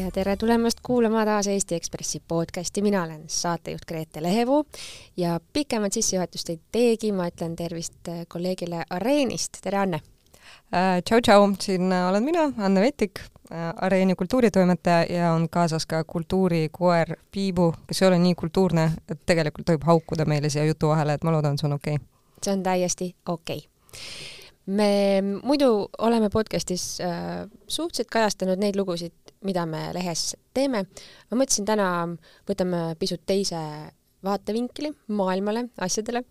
ja tere tulemast kuulama taas Eesti Ekspressi podcasti, mina olen saatejuht Grete Lehepuu ja pikemat sissejuhatust ei teegi, ma ütlen tervist kolleegile Areenist, tere Anne! Äh,! Tšau-tšau, siin olen mina, Anne Vetik äh,, Areeni kultuuritoimetaja ja on kaasas ka kultuurikoer Piibu, kes ei ole nii kultuurne, et tegelikult tohib haukuda meile siia jutu vahele, et ma loodan, see on okei. Okay.. see on täiesti okei. okay me muidu oleme podcastis äh, suhteliselt kajastanud neid lugusid, mida me lehes teeme. ma mõtlesin, täna võtame pisut teise vaatevinkli maailmale, asjadele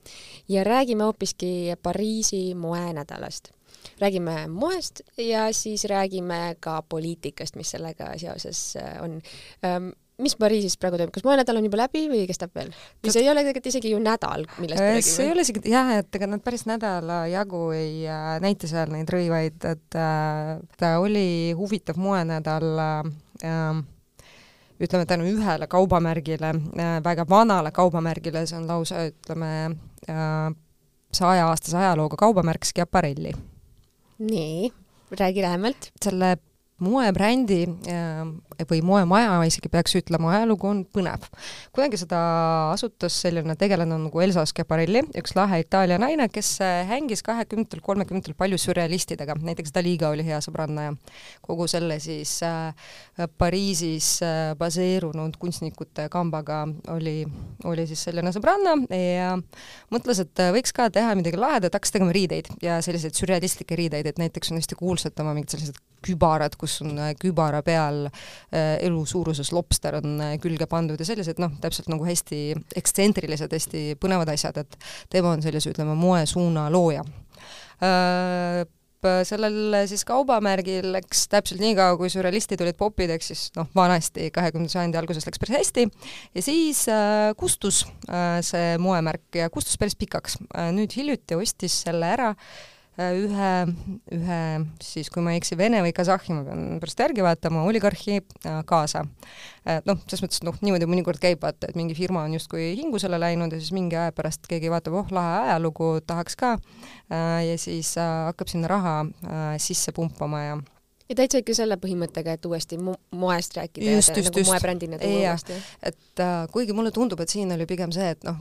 ja räägime hoopiski Pariisi moenädalast. räägime moest ja siis räägime ka poliitikast, mis sellega seoses äh, on ähm, mis Pariisis praegu toimub, kas moenädal on juba läbi või kestab veel? see ei ole tegelikult isegi ju nädal, millest me räägime? see ei ole isegi jah, et ega nad päris nädala jagu ei äh, näita seal neid rõivaid, et äh, ta oli huvitav moenädal äh, ütleme tänu ühele kaubamärgile äh,, väga vanale kaubamärgile, see on lausa ütleme äh, saja-aastase ajalooga kaubamärk Schiaparelli. nii, räägi lähemalt. selle moebrändi äh, või moemaja isegi peaks ütlema, ajalugu on põnev. kunagi seda asutas selline tegelane nagu Elsa Schiaparelli, üks lahe Itaalia naine, kes äh, hängis kahekümnendatel, kolmekümnendatel palju sürrealistidega, näiteks Daliga oli hea sõbranna ja kogu selle siis äh, Pariisis äh, baseerunud kunstnikute kambaga oli, oli siis selline sõbranna ja mõtles, et äh, võiks ka teha midagi lahedat, hakkas tegema riideid ja selliseid sürrealistlikke riideid, et näiteks on hästi kuulsad tema mingid sellised kübarad, kus on äh, kübara peal äh, elu suuruses lobster on äh, külge pandud ja sellised noh, täpselt nagu hästi ekstsentrilised, hästi põnevad asjad, et tema on sellise, ütleme, moesuuna looja sellel siis kaubamärgil läks täpselt nii kaua, kui sürrealistid olid popideks, siis noh, vanasti kahekümnenda sajandi alguses läks päris hästi ja siis äh, kustus äh, see moemärk ja kustus päris pikaks äh,. nüüd hiljuti ostis selle ära Äh, ühe, ühe siis, kui ma ei eksi, Vene või Kasahhi, ma pean pärast järgi vaatama, oligarhi äh, kaasa. Äh, noh, selles mõttes, noh, niimoodi mõnikord käib, vaata, et mingi firma on justkui hingusele läinud ja siis mingi aja pärast keegi vaatab, oh, lahe ajalugu, tahaks ka, ja siis hakkab sinna raha sisse pumpama ja ja täitsa ikka selle põhimõttega, et uuesti mo moest rääkida just, ja just, nagu moebrändina tuua uuesti. et äh, kuigi mulle tundub, et siin oli pigem see, et noh,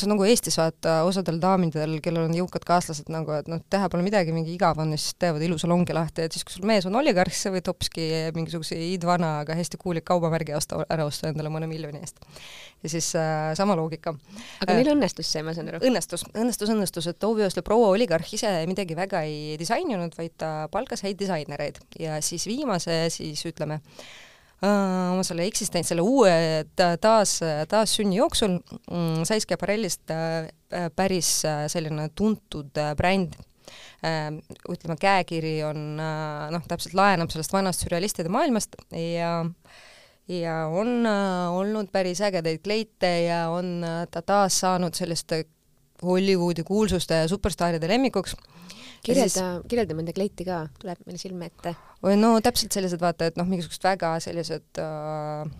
see on nagu Eestis vaata, osadel daamidel, kellel on jõukad kaaslased nagu, et noh, teha pole midagi, mingi igav on ja siis teevad ilusa longi lahti, et siis kui sul mees on oligarh, siis sa võid hoopiski mingisuguse iidvana, aga hästi kuulik kaubamärgi osta, ära osta endale mõne miljoni eest. ja siis äh, sama loogika. aga äh, neil õnnestus see, ma saan aru? õnnestus, õnnestus, õnnestus, et obviously proua oligarh ise midagi väga ei disaininud, vaid ta palkas häid disainereid ja siis viimase siis ütleme, oma selle eksistents, selle uue taas, taassünni jooksul mm, sai Schiaparellist äh, päris äh, selline tuntud bränd, ütleme, käekiri on noh, täpselt laenab sellest vanast sürrealistide maailmast ja ja on olnud päris ägedaid kleite ja on ta taas saanud selliste Hollywoodi kuulsuste ja superstaaride lemmikuks kirjelda siis..., kirjelda mõnda kleiti ka, tuleb meile silme ette. või no täpselt sellised, vaata, et noh, mingisugused väga sellised äh,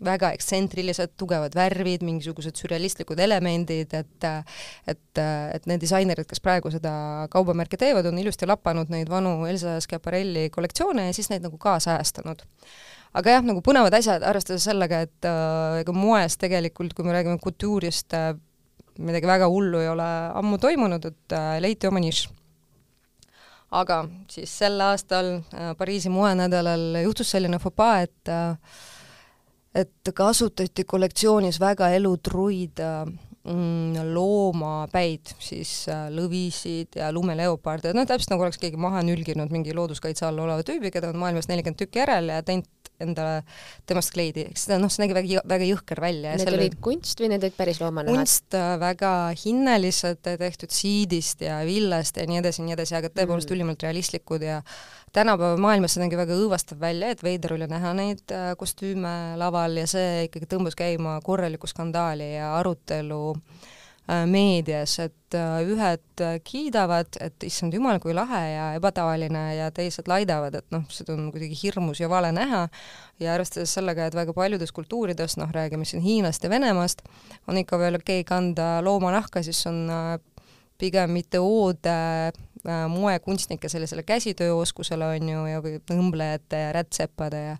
väga ekstsentrilised, tugevad värvid, mingisugused sürrealistlikud elemendid, et et, et need disainerid, kes praegu seda kaubamärke teevad, on ilusti lapanud neid vanu Elsa Schiaparelli kollektsioone ja siis neid nagu kaasajastanud aga jah, nagu põnevad asjad, arvestades sellega, et äh, ega moes tegelikult, kui me räägime kultuurist äh,, midagi väga hullu ei ole ammu toimunud, et äh, leiti oma nišš aga siis sel aastal äh, Pariisi moenädalal juhtus selline fopaa, et äh, et kasutati kollektsioonis väga elutruid äh, mm, loomapäid, siis lõvisid ja lumeleoparde, no täpselt nagu oleks keegi maha nülginud mingi looduskaitse all oleva tüübi, keda on maailmas nelikümmend tükki järel ja teinud endale temast kleidi, eks seda noh, see nägi väga, väga jõhker välja. Need olid kunst või need olid päris loomanahad? kunst, äh, väga hinnelised, tehtud siidist ja villast ja nii edasi ja nii edasi, aga tõepoolest mm. ülimalt realistlikud ja tänapäeva maailmas see nägi väga õõvastav välja, et veider oli näha neid äh, kostüüme laval ja see ikkagi tõmbas käima korralikku skandaali ja arutelu äh, Äh, meedias, et äh, ühed äh, kiidavad, et issand jumal, kui lahe ja ebatavaline ja teised laidavad, et noh, seda on kuidagi hirmus ja vale näha. Ja arvestades sellega, et väga paljudes kultuurides, noh, räägime siin Hiinast ja Venemaast, on ikka veel okei okay kanda loomanahka, siis on pigem mitte oode äh, moekunstnike sellisele käsitööoskusele, on ju, ja või õmblejate ja rätsepade ja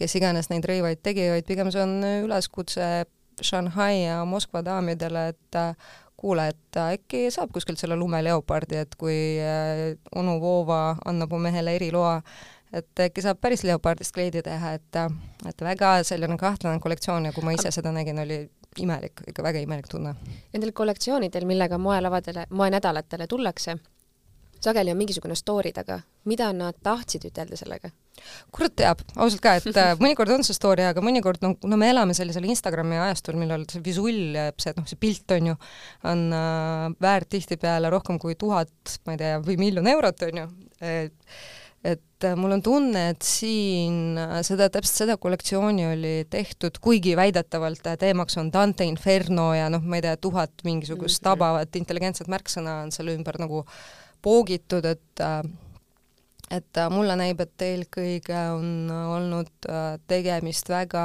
kes iganes neid rõivaid tegi, vaid pigem see on üleskutse Shanghai ja Moskva daamidele, et äh, kuule, et äkki saab kuskilt selle lumeleopardi, et kui äh, onu Voova annab mu mehele eriloa, et äkki saab päris leopardist kleidi teha, et, et väga selline kahtlane kollektsioon ja kui ma ise seda nägin, oli imelik, ikka väga imelik tunne. Nendel kollektsioonidel, millega moelavadele, moenädalatele tullakse, sageli on mingisugune story taga, mida nad tahtsid ütelda sellega? kurat teab, ausalt ka, et äh, mõnikord on see story, aga mõnikord no, no me elame sellisel Instagrami ajastul, millal see visull, see noh, see pilt on ju, on äh, väärt tihtipeale rohkem kui tuhat, ma ei tea, või miljon eurot, on ju et, et äh, mul on tunne, et siin äh, seda, täpselt seda kollektsiooni oli tehtud, kuigi väidetavalt teemaks on Dante Inferno ja noh, ma ei tea, tuhat mingisugust mhm. tabavat intelligentset märksõna on selle ümber nagu poogitud, et äh, et äh, mulle näib, et eelkõige on olnud äh, tegemist väga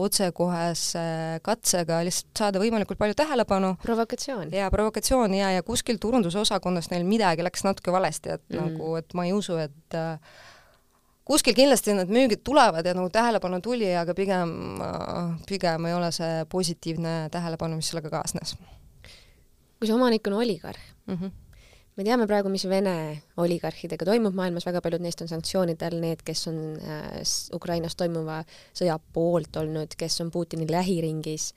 otsekohese katsega lihtsalt saada võimalikult palju tähelepanu. provokatsioon. jaa, provokatsioon ja, ja kuskil turundusosakonnas neil midagi läks natuke valesti, et mm. nagu, et ma ei usu, et äh, kuskil kindlasti need müügid tulevad ja nagu tähelepanu tuli, aga pigem, pigem ei ole see positiivne tähelepanu, mis sellega kaasnes. kui see omanik on oligarh mm, -hmm me teame praegu, mis Vene oligarhidega toimub maailmas, väga paljud neist on sanktsioonide all, need, kes on äh, Ukrainas toimuva sõja poolt olnud, kes on Putini lähiringis.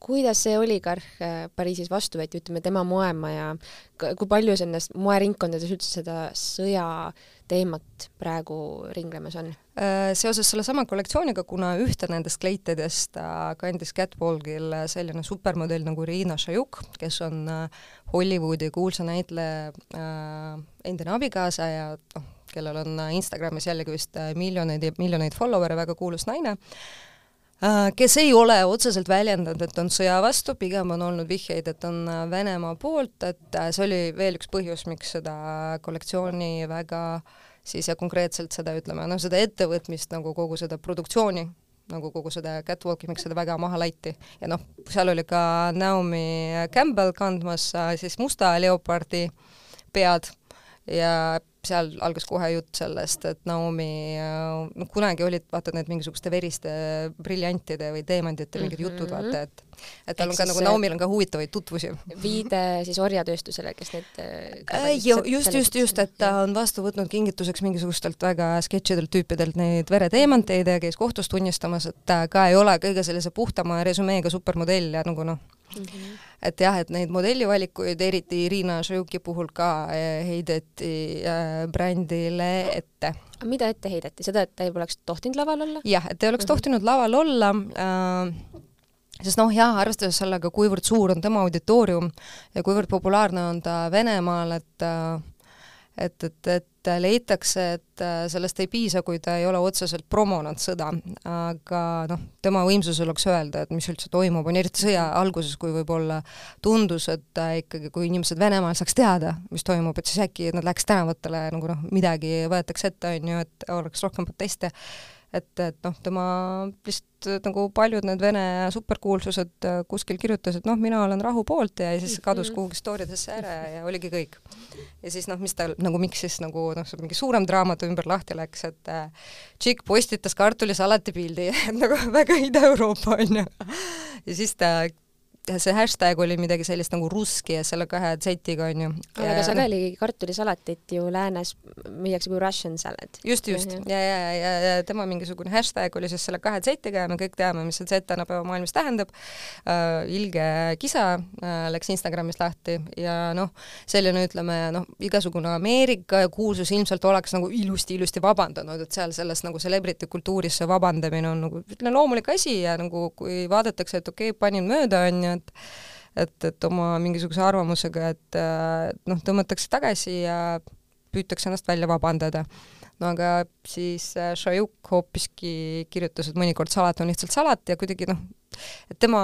Kuidas see oligarh äh, Pariisis vastu võeti, ütleme tema moemaja, kui palju selles moeringkondades üldse seda sõja teemat praegu ringlemas on? Äh, seoses sellesama kollektsiooniga, kuna ühte nendest kleitidest kandis Catwalkil selline supermodell nagu Riina Šajuk, kes on äh, Hollywoodi kuulsa näitleja äh, endine abikaasa ja noh, kellel on Instagramis jällegi vist miljoneid ja miljoneid follower'e, väga kuulus naine, kes ei ole otseselt väljendanud, et on sõja vastu, pigem on olnud vihjeid, et on Venemaa poolt, et see oli veel üks põhjus, miks seda kollektsiooni väga äh, siis ja konkreetselt seda, ütleme, noh, seda ettevõtmist nagu kogu seda produktsiooni, nagu kogu seda catwalk'i, miks seda väga maha laiti. ja noh, seal oli ka Naomi Campbell kandmas äh, siis musta leopardi pead ja seal algas kohe jutt sellest, et Naomi, noh kunagi olid vaata need mingisuguste veriste briljantide või teemantide mingid mm -hmm. jutud, vaata, et et tal on ka nagu Naomil on ka huvitavaid tutvusi. viide siis orjatööstusele, kes need äh, just, just, just, et ta on vastu võtnud kingituseks mingisugustelt väga sketšidelt tüüpidelt neid vereteemanteid ja käis kohtus tunnistamas, et ta ka ei ole kõige sellise puhtama resümeega supermodell ja nagu noh mm, -hmm et jah, et neid modellivalikuid, eriti Irina Šajuki puhul ka eh, heideti äh, brändile ette. mida ette heideti, seda, et ta ei oleks tohtinud laval olla? jah, et ei oleks mhm. tohtinud laval olla äh,, sest noh, jah, arvestades sellega, kuivõrd suur on tema auditoorium ja kuivõrd populaarne on ta Venemaal, et äh, et, et, et leitakse, et äh, sellest ei piisa, kui ta ei ole otseselt promonud sõda, aga noh, tema võimsuses oleks öelda, et mis üldse toimub, on eriti sõja alguses, kui võib-olla tundus, et äh, ikkagi kui inimesed Venemaal saaks teada, mis toimub, et siis äkki nad läheks tänavatele nagu noh, midagi võetakse ette, on ju, et oleks rohkem proteste et, et noh, tema lihtsalt nagu paljud need Vene superkuulsused äh, kuskil kirjutasid, noh, mina olen rahu poolt ja siis kadus mhm. kuhugi story desse ära ja oligi kõik. ja siis noh, mis tal nagu, miks siis nagu noh, mingi suurem draamade ümber lahti läks, et äh, tšikk postitas kartulisalati pildi, et nagu väga Ida-Euroopa onju. ja siis ta see hashtag oli midagi sellist nagu russki ja selle kahe Z-iga onju. aga sageli kartulisalatit ju läänes müüakse kui Russian salad. just, just ja, ja, ja, ja, ja tema mingisugune hashtag oli siis selle kahe Z-iga ja me kõik teame, mis see Z tänapäeva maailmas tähendab uh,. ilge kisa uh, läks Instagramis lahti ja noh, selline ütleme noh, igasugune Ameerika kuulsus ilmselt oleks nagu ilusti-ilusti vabandanud, et seal selles nagu celebrity kultuuris see vabandamine on nagu ütleme loomulik asi ja nagu kui vaadatakse, et okei okay,, panin mööda onju, et et, et oma mingisuguse arvamusega, et noh, tõmmatakse tagasi ja püütakse ennast välja vabandada. no aga siis äh, Šajuk hoopiski kirjutas, et mõnikord salat on lihtsalt salat ja kuidagi noh, et tema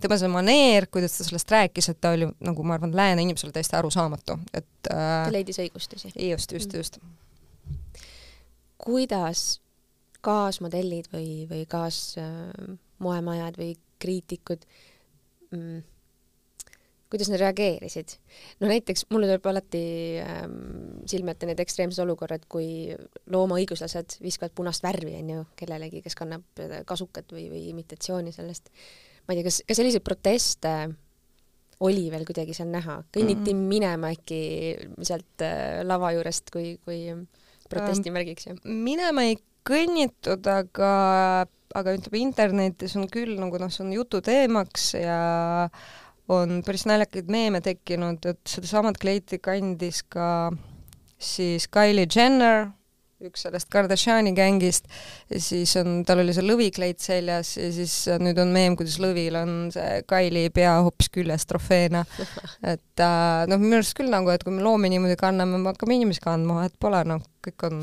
tema see maneer, kuidas ta sellest rääkis, et ta oli nagu ma arvan, lääne inimesele täiesti arusaamatu, et äh, ta leidis õigustusi. just, just, just. kuidas kaasmodellid või, või kaasmoemajad äh, või kriitikud äh, mm, kuidas nad reageerisid? no näiteks mulle tuleb alati ähm, silme ette need ekstreemsed olukorrad, kui loomaõiguslased viskavad punast värvi, on ju, kellelegi, kes kannab kasukat või, või imitatsiooni sellest. ma ei tea, kas, kas selliseid proteste oli veel kuidagi seal näha, kõnniti mm -hmm. minema äkki sealt äh, lava juurest kui, kui protestimärgiks ju? minema ei kõnnitud, aga, aga ütleme, internetis on küll nagu noh, see on jututeemaks ja on päris naljakaid meeme tekkinud, et sedasamat kleiti kandis ka siis Kylie Jenner üks sellest Kardashiani gängist siis on, tal oli see lõvikleit seljas ja siis nüüd on meem, kuidas lõvil on see Kaili pea hoopis küljes trofeena. et äh, noh, minu arust küll nagu, et kui me loomi niimoodi kanname, me hakkame inimesi kandma, et pole noh, kõik on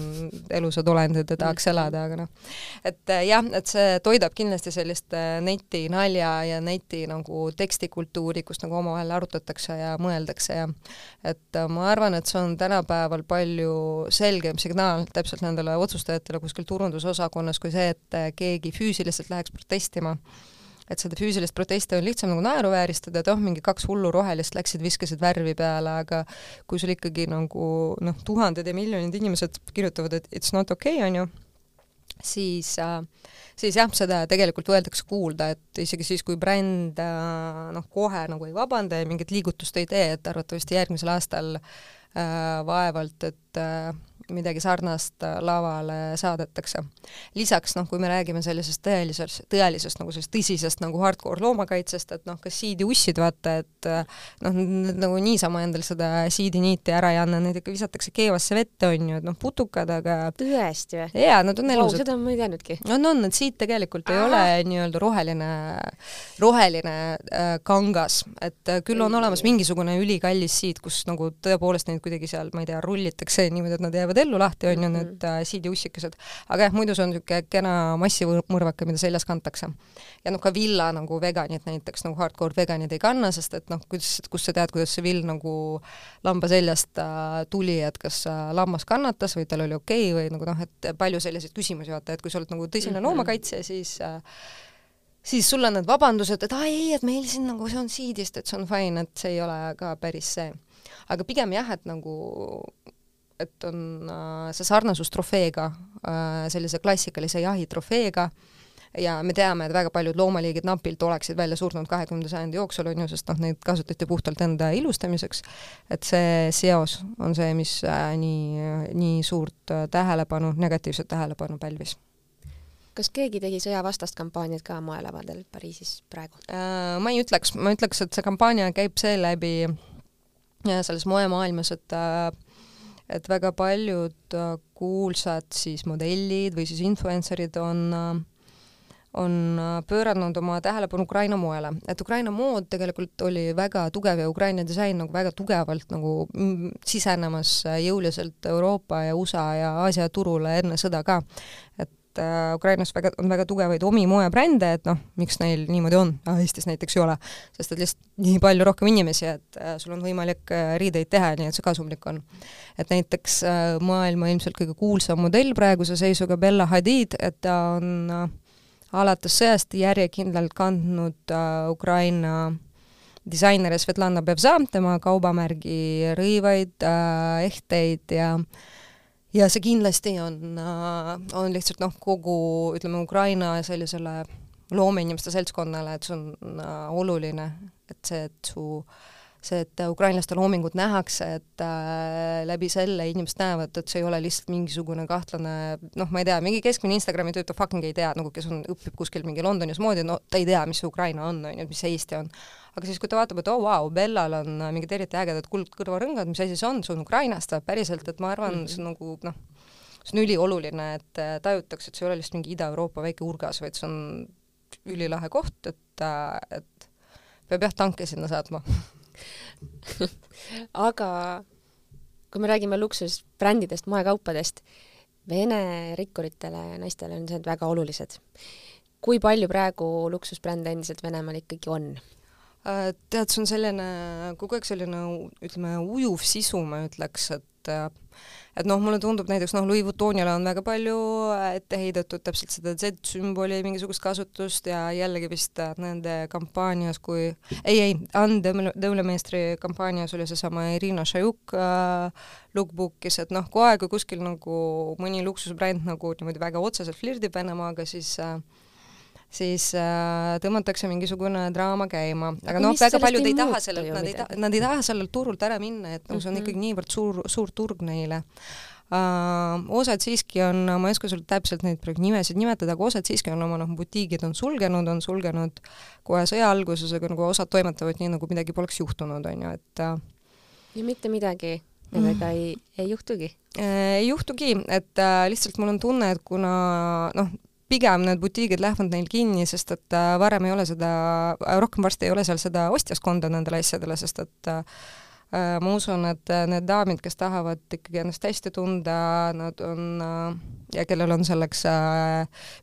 elusad olendid ja tahaks mhm. elada, aga noh, et äh, jah, et see toidab kindlasti sellist äh, neti nalja ja neti nagu tekstikultuuri, kus nagu omavahel arutatakse ja mõeldakse ja et äh, ma arvan, et see on tänapäeval palju selgem signaal täpselt nendele otsustajatele kuskil turundusosakonnas kui see, et keegi füüsiliselt läheks protestima et seda füüsilist protesti on lihtsam nagu naeruvääristada, et oh, mingi kaks hullu rohelist läksid, viskasid värvi peale, aga kui sul ikkagi nagu noh, tuhanded ja miljonid inimesed kirjutavad, et it's not okay, on ju, siis äh, siis jah, seda tegelikult võetakse kuulda, et isegi siis, kui bränd äh, noh, kohe nagu ei vabanda ja mingit liigutust ei tee, et arvatavasti järgmisel aastal äh, vaevalt, et äh, midagi sarnast äh, lavale saadetakse. lisaks noh, kui me räägime sellisest tõelisest, tõelisest nagu sellest tõsisest nagu hardcore loomakaitsest, et noh, kas siidiussid vaata, et äh, noh, nagu niisama endale seda siidiniiti ära ei anna, neid ikka visatakse keevasse vette, on ju, et noh, putukad, aga tõesti või? jaa, nad on elusad wow,. seda ma ei teadnudki. on, on, et siit tegelikult Aa. ei ole nii-öelda roheline, roheline äh, kangas, et äh, küll on olemas mingisugune ülikallis siid, kus nagu tõepoolest neid kuidagi seal, ma ei tea, rullitakse niimoodi, et nad jäävad ellu lahti, on ju, need mhm. äh, siidiussikesed. aga jah, muidu see on niisugune kena massimõrvake, mida seljas kantakse. ja noh, ka villa nagu veganid näiteks, nagu hardcore veganid ei kanna, sest et noh, kuidas, kust sa tead, kuidas see vill nagu lamba seljast äh, tuli, et kas äh, lammas kannatas või tal oli okei okay või nagu noh, et palju selliseid küsimusi, vaata, et kui sa oled nagu tõsine mm -hmm. loomakaitsja, siis äh, siis sul on need vabandused, et aa ei, et meil siin nagu see on siidist, et see on fine, et see ei ole ka päris see. aga pigem jah, et nagu et on äh, see sarnasus trofeega, äh, sellise klassikalise jahitrofeega, ja me teame, et väga paljud loomaliigid napilt oleksid välja surnud kahekümnenda sajandi jooksul, on ju, sest noh, neid kasutati puhtalt enda ilustamiseks, et see seos on see, mis äh, nii, nii suurt tähelepanu, negatiivset tähelepanu pälvis. Kas keegi tegi sõjavastast kampaaniat ka moelavadel Pariisis praegu? Äh,? Ma ei ütleks, ma ütleks, et see kampaania käib seeläbi selles moemaailmas, et äh, et väga paljud äh, kuulsad siis modellid või siis influencer'id on äh, on äh, pööranud oma tähelepanu Ukraina moele, et Ukraina mood tegelikult oli väga tugev ja Ukraina disain nagu väga tugevalt nagu mm, sisenemas jõuliselt Euroopa ja USA ja Aasia turule enne sõda ka. et et äh, Ukrainas väga, on väga tugevaid omi moebrände, et noh, miks neil niimoodi on, Eestis näiteks ei ole. sest et lihtsalt nii palju rohkem inimesi, et äh, sul on võimalik äh, riideid teha, nii et see kasumlik on. et näiteks maailma ilmselt kõige kuulsam modell praeguse seisuga, Bella Hadid, et ta on alates sõjast järjekindlalt kandnud Ukraina disaineri Svetlana Bevza, tema kaubamärgi rõivaid, ehteid ja äh, ja see kindlasti on, äh, on lihtsalt noh, kogu ütleme, Ukraina sellisele loomeinimeste seltskonnale, et see on äh, oluline, et see, et su see, et ukrainlaste loomingut nähakse, et äh, läbi selle inimesed näevad, et see ei ole lihtsalt mingisugune kahtlane noh, ma ei tea, mingi keskmine Instagrami töötaja fucking ei tea, nagu kes on, õpib kuskil mingi Londonis moodi, no ta ei tea, mis see Ukraina on, on ju, mis see Eesti on aga siis, kui ta vaatab, et oo oh, vau wow,, Bellal on äh, mingid eriti ägedad kuldkõrvarõngad, mis asi see on, see on Ukrainast päriselt, et ma arvan mm, -hmm. see on nagu noh, see on ülioluline, et äh, tajutakse, et see ei ole lihtsalt mingi Ida-Euroopa väike urgas, vaid see on ülilahe koht, et, äh, et peab jah tanke sinna saatma aga kui me räägime luksusbrändidest, moekaupadest, Vene rikkuritele naistele on need väga olulised. kui palju praegu luksusbrände endiselt Venemaal ikkagi on? Äh, tead, see on selline kogu aeg selline ütleme, ujuv sisu, ma ütleks, et et et noh, mulle tundub näiteks noh, Louis Vuittonile on väga palju ette heidetud täpselt seda Z-sümboli mingisugust kasutust ja jällegi vist nende kampaanias, kui ei, ei, Anne Tõulemeistri kampaanias oli seesama Irina Šajuk äh, lookbook'is, et noh, kui kuskil nagu mõni luksusbränd nagu niimoodi väga otseselt flirdib Venemaaga, siis äh, siis äh, tõmmatakse mingisugune draama käima, aga noh, väga paljud ei taha sellelt, nad ei taha, nad ei taha sellelt turult ära minna, et noh, see on mhm. ikkagi niivõrd suur, suur turg neile uh,. osad siiski on, ma ei oska sulle täpselt neid praegu nimesid nimetada, aga osad siiski on oma noh, butiigid on sulgenud, on sulgenud kohe sõja alguses, aga nagu osad toimetavad nii, nagu midagi poleks juhtunud, on ju, et uh, ja mitte midagi nendega mm. ei, ei juhtugi? Äh, ei juhtugi, et äh, lihtsalt mul on tunne, et kuna noh, pigem need butiigid lähevad neil kinni, sest et äh, varem ei ole seda, äh, rohkem varsti ei ole seal seda ostjaskonda nendele asjadele, sest et äh, ma usun, et need daamid, kes tahavad ikkagi ennast hästi tunda, nad on ja kellel on selleks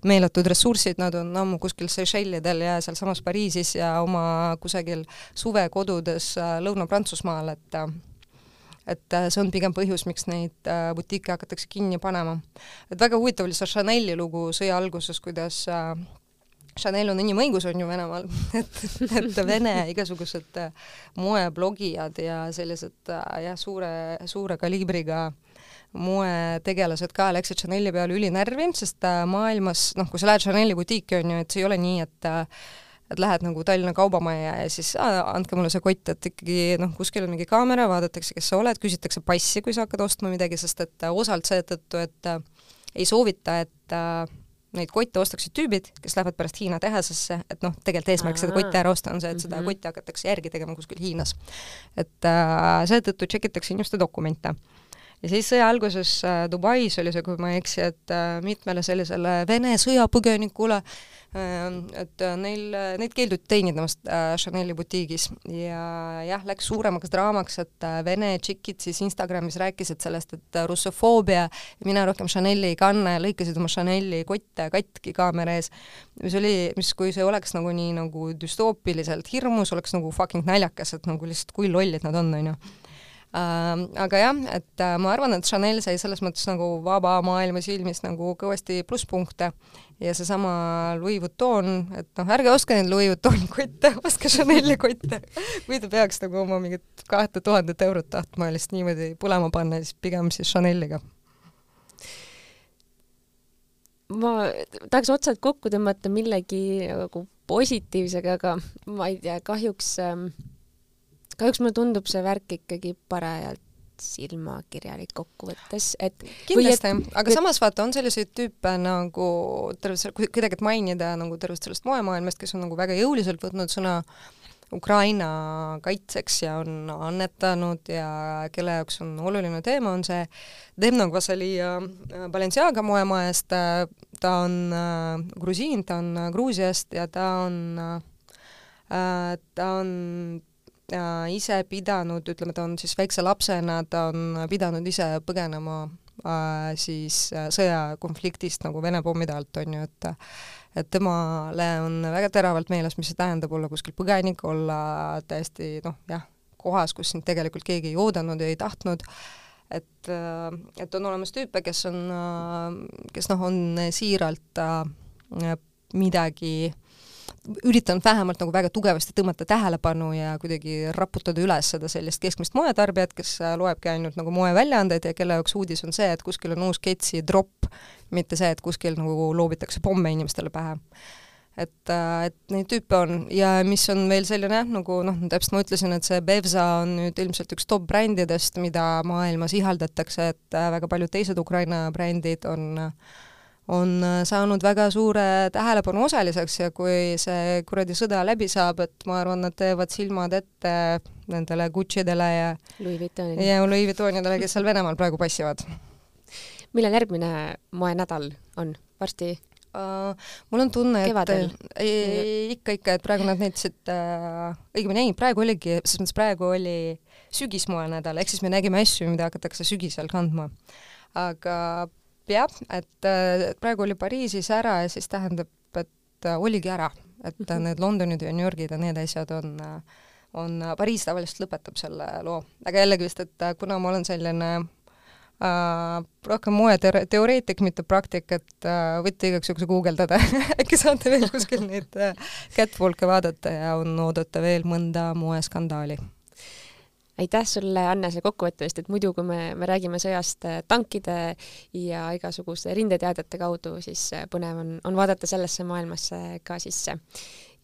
meeletud ressursid, nad on ammu kuskil Seychellidel ja sealsamas Pariisis ja oma kusagil suvekodudes Lõuna-Prantsusmaal, et et äh, see on pigem põhjus, miks neid äh, butiike hakatakse kinni panema. et väga huvitav oli see Chanel'i lugu sõja alguses, kuidas äh, Chanel on inimõigus, on ju Venemaal et, et Vene igasugused moeblogijad ja sellised jah, suure, suure kaliibriga moetegelased ka läksid Chanel'i peale ülinärvi, sest maailmas, noh, kui sa lähed Chanel'i butiiki, on ju, et see ei ole nii, et et lähed nagu Tallinna Kaubamajja ja siis andke mulle see kott, et ikkagi noh, kuskil on mingi kaamera, vaadatakse, kes sa oled, küsitakse passi, kui sa hakkad ostma midagi, sest et äh, osalt seetõttu, et äh, ei soovita, et äh, neid kotte ostaksid tüübid, kes lähevad pärast Hiina tehasesse, et noh, tegelikult eesmärk seda kotti ära osta on see, et seda mm -hmm. kotti hakatakse järgi tegema kuskil Hiinas. et äh, seetõttu tšekitakse inimeste dokumente ja siis sõja alguses äh, Dubais oli see, kui ma ei eksi, et äh, mitmele sellisele Vene sõjapõgenikule äh, et äh, neil, äh, neid keelduti teenindamast äh, Chanel'i butiigis ja jah, läks suuremaks draamaks, et vene tšikid siis Instagramis rääkisid sellest, et russofoobia, mina rohkem Chanel'i ei kanna ja lõikasid oma Chanel'i kotte katki kaamera ees, mis oli, mis, kui see oleks nagu nii nagu düstoopiliselt hirmus, oleks nagu fucking naljakas, et nagu lihtsalt kui lollid nad on, on ju äh,. Aga jah, et äh, ma arvan, et Chanel sai selles mõttes nagu vaba maailma silmis nagu kõvasti plusspunkte ja seesama Louis Vuitton, et noh, ärge ostke neid Louis Vuittoni kotte, ostke Chanel'i kotte. kui te peaks nagu oma mingit kahte tuhandet eurot tahtma lihtsalt niimoodi põlema panna, siis pigem siis Chanel'iga ma tahaks otsad kokku tõmmata millegi nagu positiivsega, aga ma ei tea, kahjuks ähm, kahjuks mulle tundub see värk ikkagi parajalt silmakirjalik kokkuvõttes, et kindlasti, aga samas vaata, on selliseid tüüpe nagu tervest, kuidagi, et mainida nagu tervest sellest moemaailmast, kes on nagu väga jõuliselt võtnud sõna Ukraina kaitseks ja on annetanud ja kelle jaoks on oluline teema, on see Demna Gvasalia äh, Balenciaga moemaest, ta on äh, grusiin, ta on Gruusiast ja ta on äh, ta on ise pidanud, ütleme, ta on siis väikse lapsena, ta on pidanud ise põgenema äh, siis äh, sõjakonfliktist nagu Vene pommide alt, on ju, et et temale on väga teravalt meeles, mis see tähendab olla kuskil põgenik, olla täiesti noh, jah, kohas, kus sind tegelikult keegi ei oodanud ja ei tahtnud, et, äh, et on olemas tüüpe, kes on, äh, kes noh, on siiralt äh, midagi äh, üritanud vähemalt nagu väga tugevasti tõmmata tähelepanu ja kuidagi raputada üles seda sellist keskmist moetarbijat, kes loebki ainult nagu moeväljaandeid ja kelle jaoks uudis on see, et kuskil on uus Ketsi dropp, mitte see, et kuskil nagu loobitakse pomme inimestele pähe. Et, äh, et neid tüüpe on. Ja mis on veel selline nagu noh, täpselt ma ütlesin, et see Bevza on nüüd ilmselt üks top brändidest, mida maailmas ihaldatakse, et äh, väga paljud teised Ukraina brändid on äh, on äh, saanud väga suure tähelepanu osaliseks ja kui see kuradi sõda läbi saab, et ma arvan, nad teevad silmad ette nendele Guccidele ja Louis Vuittonidele ja Louis Vuittonidele, kes seal Venemaal praegu passivad. millal järgmine moenädal on, varsti? Uh, mul on tunne, et ikka, ikka, et praegu nad näitasid uh,, õigemini ei, praegu oligi, selles mõttes praegu oli sügismoenädal, ehk siis me nägime asju, mida hakatakse sügisel kandma. aga jah, et äh, praegu oli Pariisis ära ja siis tähendab, et äh, oligi ära, et -hmm. need Londonid ja New Yorgid ja need asjad on, on, Pariis tavaliselt lõpetab selle loo, aga jällegi vist, et kuna ma olen selline uh, rohkem moeteoreetik, mitte praktik, et uh, võite igaks juhuks guugeldada. Äkki saate veel kuskil neid uh, catwalk'e vaadata ja on oodata veel mõnda moeskandaali aitäh sulle, Anne, selle kokkuvõtte eest, et muidu, kui me, me räägime sõjast tankide ja igasuguste rindeteadete kaudu, siis põnev on, on vaadata sellesse maailmasse ka sisse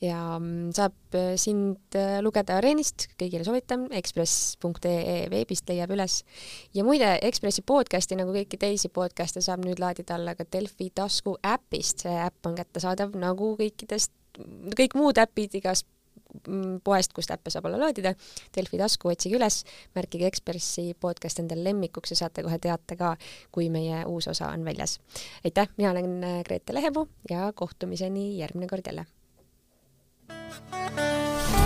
ja mm, saab äh, sind äh, lugeda Areenist, kõigile soovitan, ekspress.ee veebist leiab üles. ja muide, Ekspressi podcasti nagu kõiki teisi podcast'e saab nüüd laadida alla ka Delfi tasku äpist, see äpp on kättesaadav nagu kõikidest, kõik muud äpid igast mm, poest, kust äppe saab olla laadida, Delfi tasku, otsige üles, märkige Ekspressi podcast endale lemmikuks ja saate kohe teate ka, kui meie uus osa on väljas. aitäh, mina olen äh, Grete Lehepuu ja kohtumiseni järgmine kord jälle Thank you.